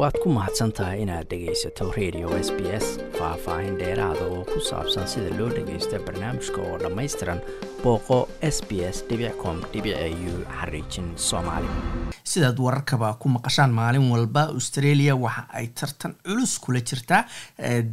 waad ku mahadsan tahay inaad dhegaysato radio s b s faah-faahin dheeraada oo ku saabsan sida loo dhagaysto barnaamijka oo dhammaystiran booqo s b s com u xariijin soomaali. Sidaad wararkaba ku maqashaan maalin walba australia waxa ay tartan culus kula jirtaa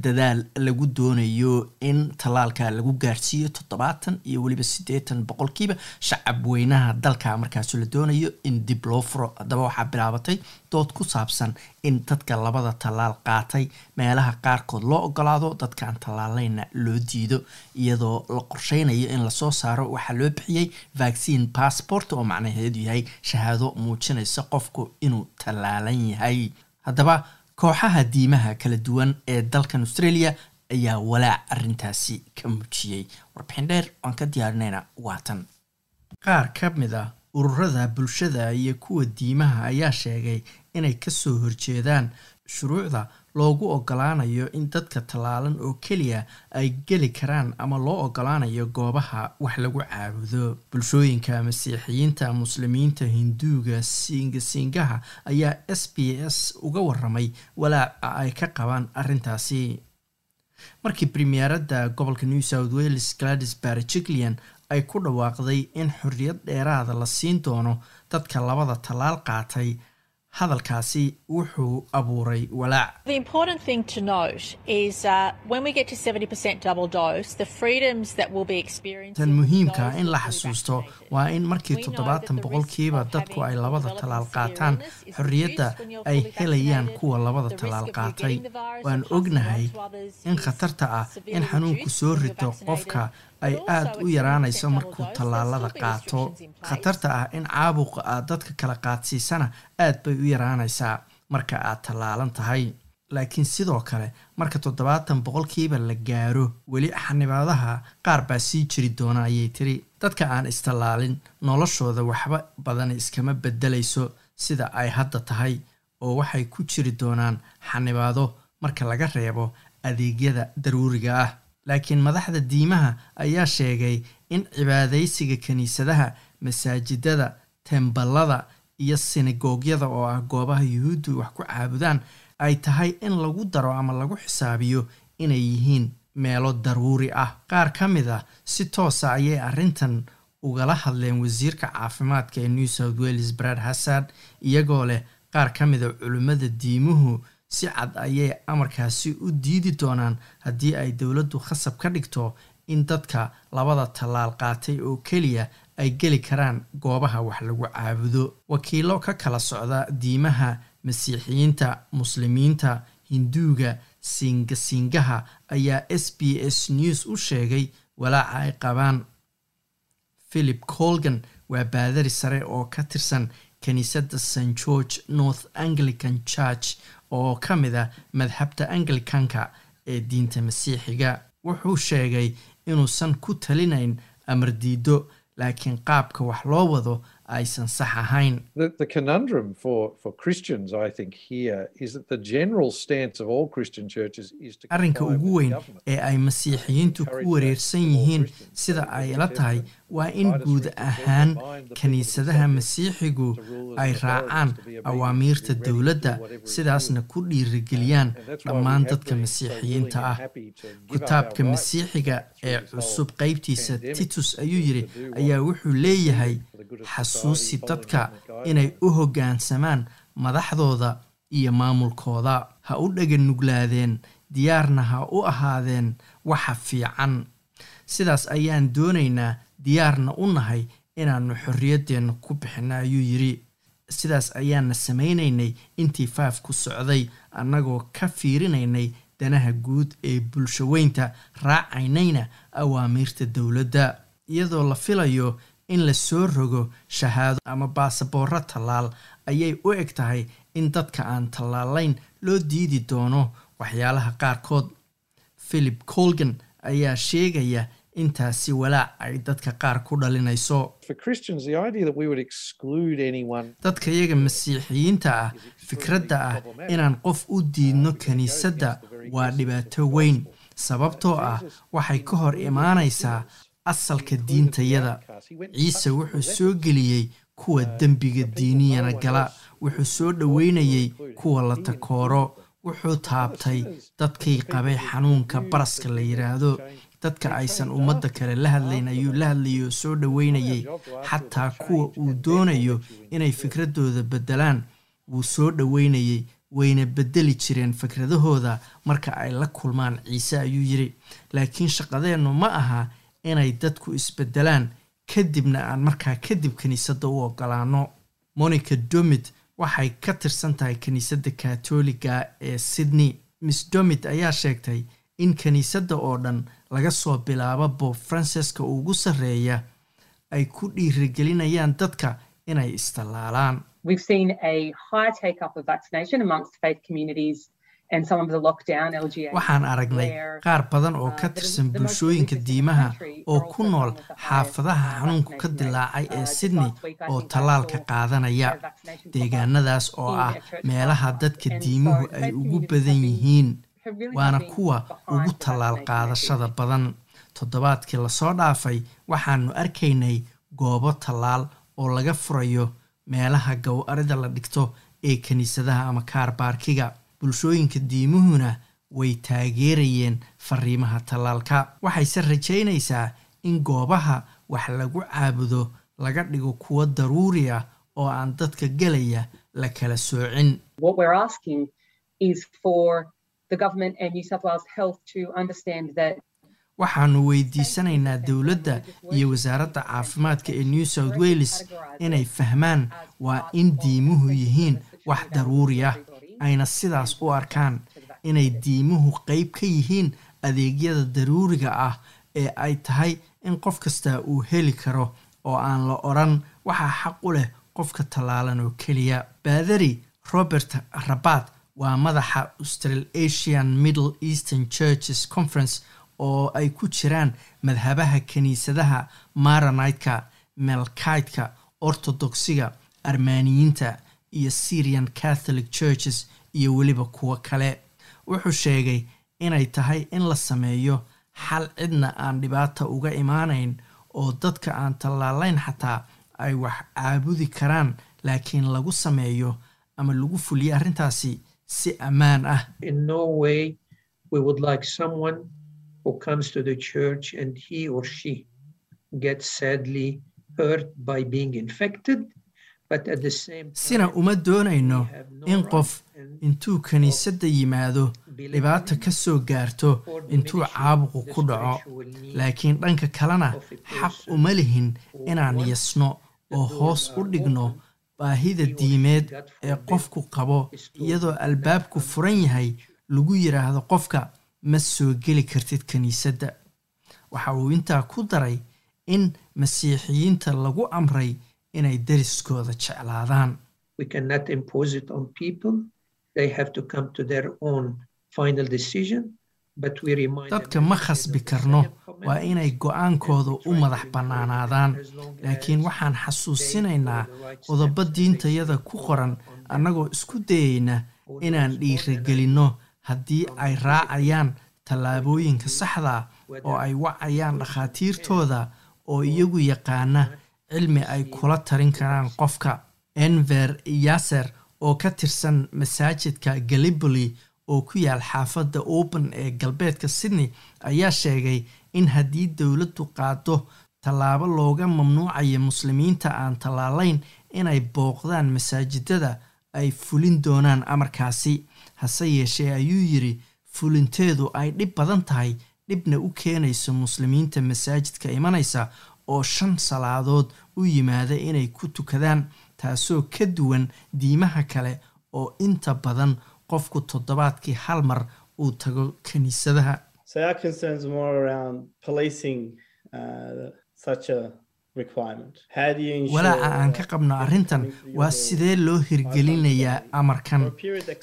dadaal lagu doonayo in tallaalka lagu gaarsiiyo toddobaatan iyo weliba siddeetan boqolkiiba shacab weynaha dalka markaas la doonayo in dib loo furo. Haddaba waxaa bilaabatay dood ku saabsan in dadka labada tallaal qaatay. Meelaha qaarkood loo ogolaado dadkaan tallaalayna loo diido iyadoo la qorsheynayo in la soo saaro waxaa loo bixiyey vaccine passport oo macnaheedu yahay shahaado muujinaysa qofku inuu tallaalan yahay. Haddaba kooxaha diimaha kala duwan ee dalkan australia ayaa walaac arintaasi ka muujiyey warbixin dheer oan ka diyaarinayna waatan qaar ka mid a ururada bulshada iyo kuwa diimaha ayaa sheegay inay ka soo horjeedaan shuruucda loogu ogolaanayo in dadka tallaalan oo keliya ay geli karaan ama loo ogolaanayo goobaha wax lagu caabudo. Bulshooyinka masiixiyiinta muslimiinta hinduuga siingasingaha ayaa s b s uga waramay walaaca ay ka qabaan arrintaasi. Markii premieradda gobolka new south wales gladys barjiglian ay ku dhawaaqday in xorriyad dheeraada la siin doono dadka labada tallaal qaatay. Hadalkaasi wuxuu abuuray walaac. Tan muhiimka in la xasuusto waa in markii toddobaatan boqolkiiba dadku ay labada tallaal qaataan xorriyadda ay helayaan kuwa labada tallaal qaatay. waan ognahay in khatarta ah in xanuunku soo rito qofka ay aada u yaraanayso markuu tallaalada qaato. khatarta ah in caabuqa aad dadka kala qaadsiisana aad bay u yaraanaysaa marka aad tallaalan tahay. Laakiin sidoo kale marka toddobaatan boqolkiiba la gaaro weli xanibaadaha qaar baa sii jiri doona ayay tiri. Dadka aan istallaalin noloshooda waxba badan iskama bedelayso sida ay hadda tahay oo waxay ku jiri doonaan xanibaado marka laga reebo adeegyada daruuriga ah laakiin madaxda diimaha ayaa sheegay in cibaadaysiga kiniisadaha masaajidada temballada iyo sinagoogyada oo ah goobaha yuhuuddu wax ku caabudaan ay tahay in lagu daro ama lagu xisaabiyo inay yihiin meelo daruuri ah. Qaar ka mid ah si toosa ayay arrintan ugala hadleen wasiirka caafimaadka ee new south wales brad hassad iyagoo leh qaar ka mid a culimmada diimuhu si cad ayay amarkaasi u diidi doonaan haddii ay dowladdu khasab ka dhigto in dadka labada tallaal qaatay oo keliya ay geli karaan goobaha wax lagu caabudo. Wakiilo ka kala socda diimaha masiixiyiinta muslimiinta hinduuga siingasingaha ayaa s b s news u sheegay walaaca ay qabaan. Philip colgan waa baadari sare oo ka tirsan kiniisadda st george north anglican church oo ka mid a madhabta anglicanka ee diinta masiixiga wuxuu sheegay inuusan ku talinayn amar diido laakiin qaabka wax loo wado aysan sax ahayn arrinka ugu weyn ee ay masiixiyiintu ku wareersan yihiin sida ay la tahay waa in guud ahaan kiniisadaha masiixigu ay raacaan awaamiirta dowladda sidaasna ku dhiirigeliyaan dhammaan dadka masiixiyiinta ah. kitaabka masiixiga ee cusub qeybtiisa titus ayuu yidhi ayaa wuxuu leeyahay xasuusi dadka inay u hoggaansamaan madaxdooda iyo maamulkooda. Ha u dhaga nuglaadeen diyaarna ha u ahaadeen waxa fiican. Sidaas ayaan doonaynaa diyaarna u nahay inaannu xorriyaddeenna ku bixinno ayuu yidhi. Sidaas ayaana samaynaynay intii faaf ku socday annagoo ka fiirinaynay danaha guud ee bulshaweynta raacaynayna awaamiirta dowladda. Iyadoo la filayo in la soo rogo shahaado ama baasaboorro tallaal ayay u eg tahay in dadka aan tallaalayn loo diidi doono waxyaalaha qaarkood. Philip colgan ayaa sheegaya intaasi walaac ay dadka qaar ku dhalinayso. Dadka iyaga masiixiyiinta ah fikradda ah inaan qof u diidno kiniisadda waa dhibaato weyn. sababtoo ah waxay ka hor imaanaysaa asalka diintayada ciise wuxuu soo geliyey kuwa dembiga diiniyana gala. Wuxuu soo dhoweynayey kuwa la takooro. Wuxuu taabtay dadkii qabay xanuunka baraska la yidhaahdo dadka aysan ummadda kale la hadlayn ayuu la hadlayay oo soo dhoweynayay xataa kuwa uu doonayo inay fikradooda beddelaan wuu soo dhoweynayey wayna beddeli jireen fikradahooda marka ay la kulmaan. Ciise ayuu yidhi laakiin shaqadeennu ma aha inay dadku isbeddelaan kadibna aan markaa kadib kiniisadda u ogolaano. Monica domit waxay ka tirsan tahay kiniisadda katoliga ee sydney. Miss domit ayaa sheegtay in kiniisadda oo dhan laga soo bilaabo bob franceska ugu sarreeya ay ku dhiirigelinayaan dadka inay istallaalaan waxaan aragnay qaar badan oo ka tirsan bulshooyinka diimaha oo ku nool xaafadaha xanuunku ka dilaacay ee sydney oo tallaalka qaadanaya deegaanadaas oo ah meelaha dadka diimuhu ay ugu badan yihiin waana kuwa ugu tallaal qaadashada badan. Toddobaadkii la soo dhaafay waxaannu arkaynay goobo tallaal oo laga furayo meelaha gow-arida la dhigto ee kiniisadaha ama kaarbaarkiga bulshooyinka diimuhuna way taageerayeen fariimaha tallaalka. Waxayse rajaynaysaa in goobaha wax lagu caabudo laga dhigo kuwo daruuri ah oo aan dadka gelaya la kala soocin. Waxaannu weydiisanaynaa dowladda iyo wasaaradda caafimaadka ee new south wales inay fahmaan waa in diimuhu yihiin wax daruuri ah ayna sidaas u arkaan inay diimuhu qeyb ka yihiin adeegyada daruuriga ah ee ay tahay in qof kastaa uu heli karo oo aan la odhan waxaa xaq u leh qofka tallaalan oo keliya. Baadari robert rabat waa madaxa australasian middle eastern churches conference oo ay ku jiraan madhabaha kiniisadaha maronideka melkideka orthodoxiga armaaniyiinta iyo syrian catholic churches iyo weliba kuwo kale. Wuxuu sheegay inay tahay in la sameeyo xal cidna aan dhibaata uga imaanayn oo dadka aan tallaalayn xataa ay wax caabudi karaan laakiin lagu sameeyo ama lagu fuliyo arrintaasi si ammaan ah sina uma doonayno in qof intuu kiniisadda yimaado dhibaata ka soo gaarto intuu caabuqu ku dhaco. laakiin dhanka kalena xaq uma lihin inaan yasno oo hoos u dhigno baahida diimeed ee qofku qabo iyadoo albaabku furan yahay lagu yidhaahdo qofka ma soo geli kartid kiniisadda waxa uu intaa ku daray in masiixiyiinta lagu amray inay dariskooda jeclaadaan. Dadka ma khasbi karno waa inay go'aankooda u madax bannaanaadaan. Laakiin waxaan xasuusinaynaa qodobo diintayada ku qoran annagoo isku dayayna inaan dhiiragelinno haddii ay raacayaan tallaabooyinka saxda oo ay wacayaan dhakhaatiirtooda oo iyagu yaqaana cilmi ay kula tarin karaan qofka enver yaser oo ka tirsan masaajidka galiboli oo ku yaal xaafadda open ee galbeedka sydney ayaa sheegay in haddii dowladdu qaado tallaabo looga mamnuucayo muslimiinta aan tallaalayn inay booqdaan masaajidada ay fulin doonaan amarkaasi. Hase yeeshee ayuu yidhi fulinteedu ay dhib badan tahay dhibna u keenayso muslimiinta masaajidka imanaysa oo shan salaadood u yimaada inay ku tukadaan taasoo ka duwan diimaha kale oo inta badan qofku toddobaadkii hal mar uu tago kiniisadaha walaaca aan ka qabno arrintan waa sidee loo hirgelinayaa amarkan?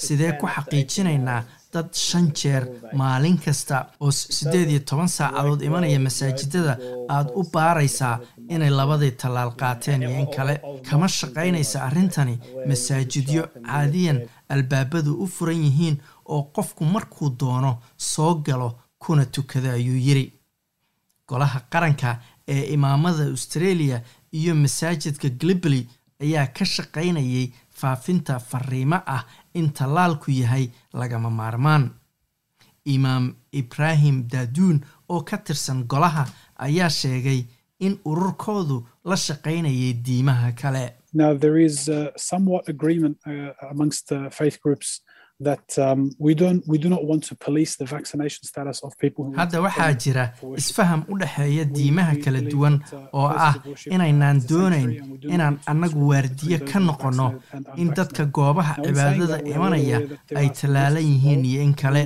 sidee ku xaqiijinaynaa dad shan jeer maalin kasta oo siddeed iyo toban saacadood imanaya masaajidada aad u baaraysaa inay labadii tallaal qaateen iyo in kale. Kama shaqaynaysa arrintani masaajidyo caadiyan albaabadu u furan yihiin oo qofku markuu doono soo galo kuna tukado ayuu yiri. Golaha qaranka ee imaamada australia iyo masaajidka glibly ayaa ka shaqaynayay faafinta fariimo ah in tallaalku yahay lagama maarmaan. Imaam ibraahim daaduun oo ka tirsan golaha ayaa sheegay in ururkoodu la shaqaynayay diimaha kale Uh, uh, that um, we don't we do not want to police the vaccination status of people who hadda waxaa jira isfaham u dhexeeya diimaha kala duwan oo ah inaynaan doonayn inaan annagu waardiye ka noqonno in dadka goobaha cibaadada imanaya ay tallaalan yihiin iyo in kale.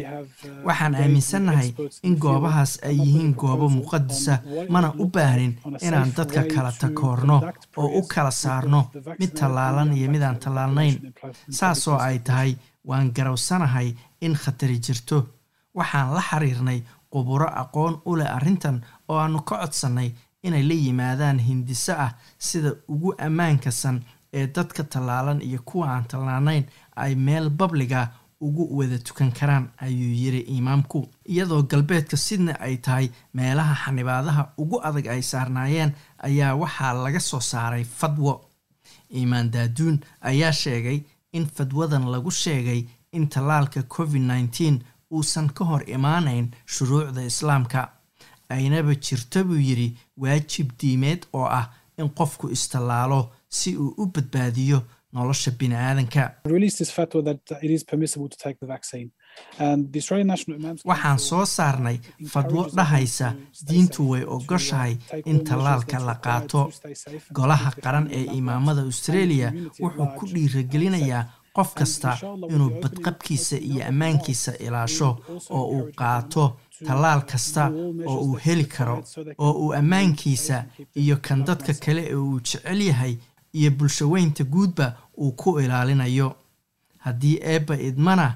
waxaan aaminsannahay in goobahaas ay yihiin goobo muqadisa mana u baahnin inaan dadka kala takoorno oo u kala saarno mid tallaalan iyo mid aan tallaalnayn saasoo ay tahay waan garowsanahay in khatari jirto. Waxaan la xiriirnay quburo aqoon u leh arrintan oo aannu ka codsannay inay la yimaadaan hindiso ah sida ugu ammaankasan ee dadka tallaalan iyo kuwa aan tallaalnayn ay meel babliga ugu wada tukan karaan ayuu yiri imaamku. Iyadoo galbeedka sydney ay tahay meelaha xanibaadaha ugu adag ay saarnaayeen ayaa waxaa laga soo saaray fadwo. Iimaan daaduun ayaa sheegay in fadwadan lagu sheegay in tallaalka covid nneteen uusan ka hor imaanayn shuruucda islaamka. Aynaba jirto buu yidhi waajib diimeed oo ah in qofku istallaalo si uu u badbaadiyo nolosha bini aadanka waxaan soo saarnay fadwo dhahaysa diintu way ogoshahay in tallaalka la qaato. Golaha qaran ee imaamada australia wuxuu ku dhiiragelinayaa qof kasta inuu badqabkiisa iyo ammaankiisa ilaasho oo uu qaato tallaal kasta oo uu heli karo oo uu ammaankiisa iyo kan dadka kale ee uu jecel yahay iyo bulshaweynta guudba uu ku ilaalinayo. Haddii eebba idmana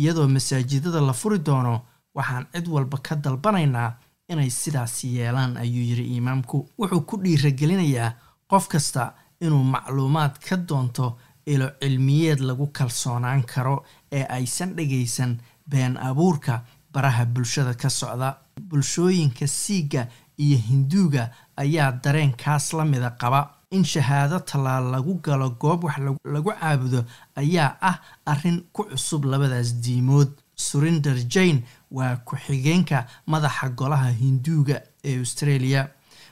iyadoo masaajidada la furi doono waxaan cid walba ka dalbanaynaa inay sidaas yeelaan ayuu yidhi imaamku. Wuxuu ku dhiiragelinayaa qof kasta inuu macluumaad ka doonto ilo cilmiyeed lagu kalsoonaan karo ee aysan dhagaysan been abuurka baraha bulshada ka socda. Bulshooyinka siiga iyo hinduuga ayaa dareenkaas la mida qaba in shahaado tallaal lagu galo goob wax lagu caabudo ayaa ah arrin ku cusub labadaas diimood. Surinder jane waa ku-xigeenka madaxa golaha hinduuga ee australia.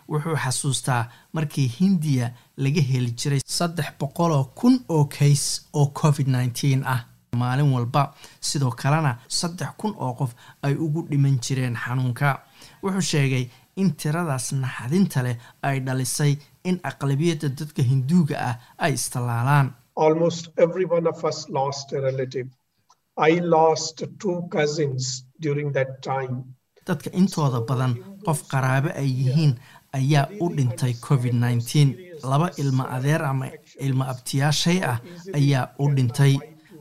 Wuxuu xasuustaa markii hindiya laga heli jiray saddex boqoloo kun oo kays oo covid nneteen ah. Maalin walba sidoo kalena saddex kun oo qof ay ugu dhiman jireen xanuunka. Wuxuu sheegay in tiradaas naxadinta leh ay dhalisay in aqlabiyadda dadka hinduuga ah ay istallaalaan dadka intooda badan qof qaraabo ay yihiin ayaa u dhintay covid laba ilmo adeer ama ilmo abtiyaashay ah ayaa u dhintay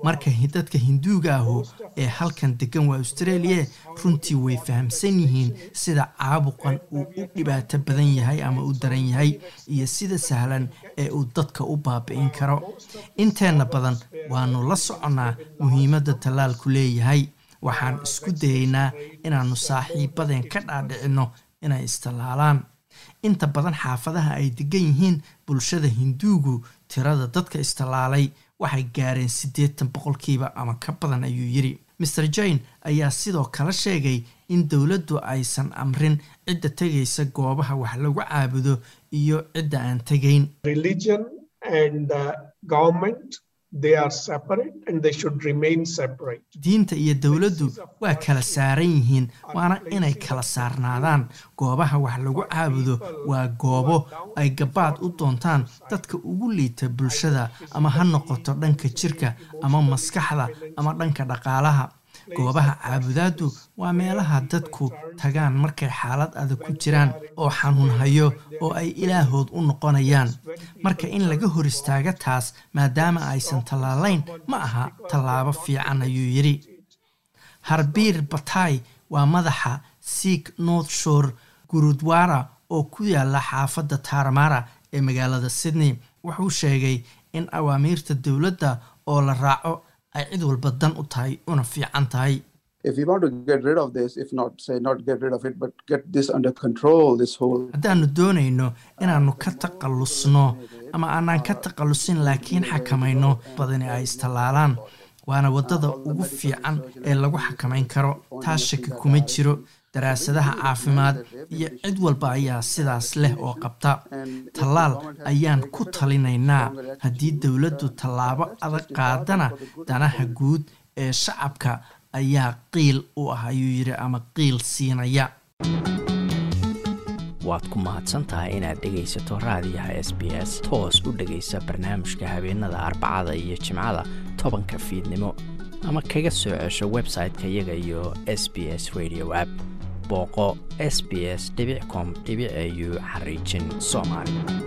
marka dadka hinduuga ahu ee halkan degan waa australia runtii way fahamsan yihiin sida caabuqan uu u dhibaato badan yahay ama u daran yahay iyo sida sahlan ee uu dadka u baabi'in karo. Inteenna badan waanu la soconnaa muhiimadda tallaalku leeyahay. Waxaan isku dayaynaa inaannu saaxiibadeen ka dhaadhicinno inay istallaalaan. Inta badan xaafadaha ay degan yihiin bulshada hinduugu tirada dadka istallaalay waxay gaareen siddeetan boqolkiiba ama ka badan ayuu yidhi. Master jane ayaa sidoo kale sheegay in dowladdu aysan amrin cidda tegaysa goobaha wax lagu caabudo iyo cidda aan tegayn diinta iyo dowladdu waa kala saaran yihiin waana inay kala saarnaadaan. Goobaha wax lagu caabudo waa goobo ay gabaad u doontaan dadka ugu liita bulshada ama ha noqoto dhanka jirka ama maskaxda ama dhanka dhaqaalaha goobaha caabudaaddu waa meelaha dadku tagaan markay xaalad adag ku jiraan oo xanuun hayo oo ay ilaahood u noqonayaan. Marka in laga hor istaaga taas maadaama aysan tallaalayn ma aha tallaabo fiican ayuu yidhi. Harbiir batay waa madaxa siik north shore gurudwara oo ku yaalla xaafadda taramara ee magaalada sydney. Wuxuu sheegay in awaamiirta dowladda oo la raaco ay cid walba dan u tahay una fiican tahay. Haddaannu doonayno inaannu ka taqallusno ama aanaan ka takhallusin laakiin xakamayno badani ay istallaalaan waana waddada ugu fiican ee lagu xakamayn karo. Taas shaki kuma jiro daraasadaha caafimaad iyo cid walba ayaa sidaas leh oo qabta. Tallaal ayaan ku talinaynaa haddii dowladdu tallaabo adag qaadana danaha guud ee shacabka ayaa qiil u ah ayuu yidhi ama qiil siinaya. Waad ku mahadsantahay inaad dhegaysato raadiyaha s b s. Toos u dhegaysa barnaamijka habeenada arbacada iyo jimcada tobanka fiidnimo. Ama kaga soo cesho website-ka iyaga iyo s b s radio app booqo s b s com au xariijin soomaali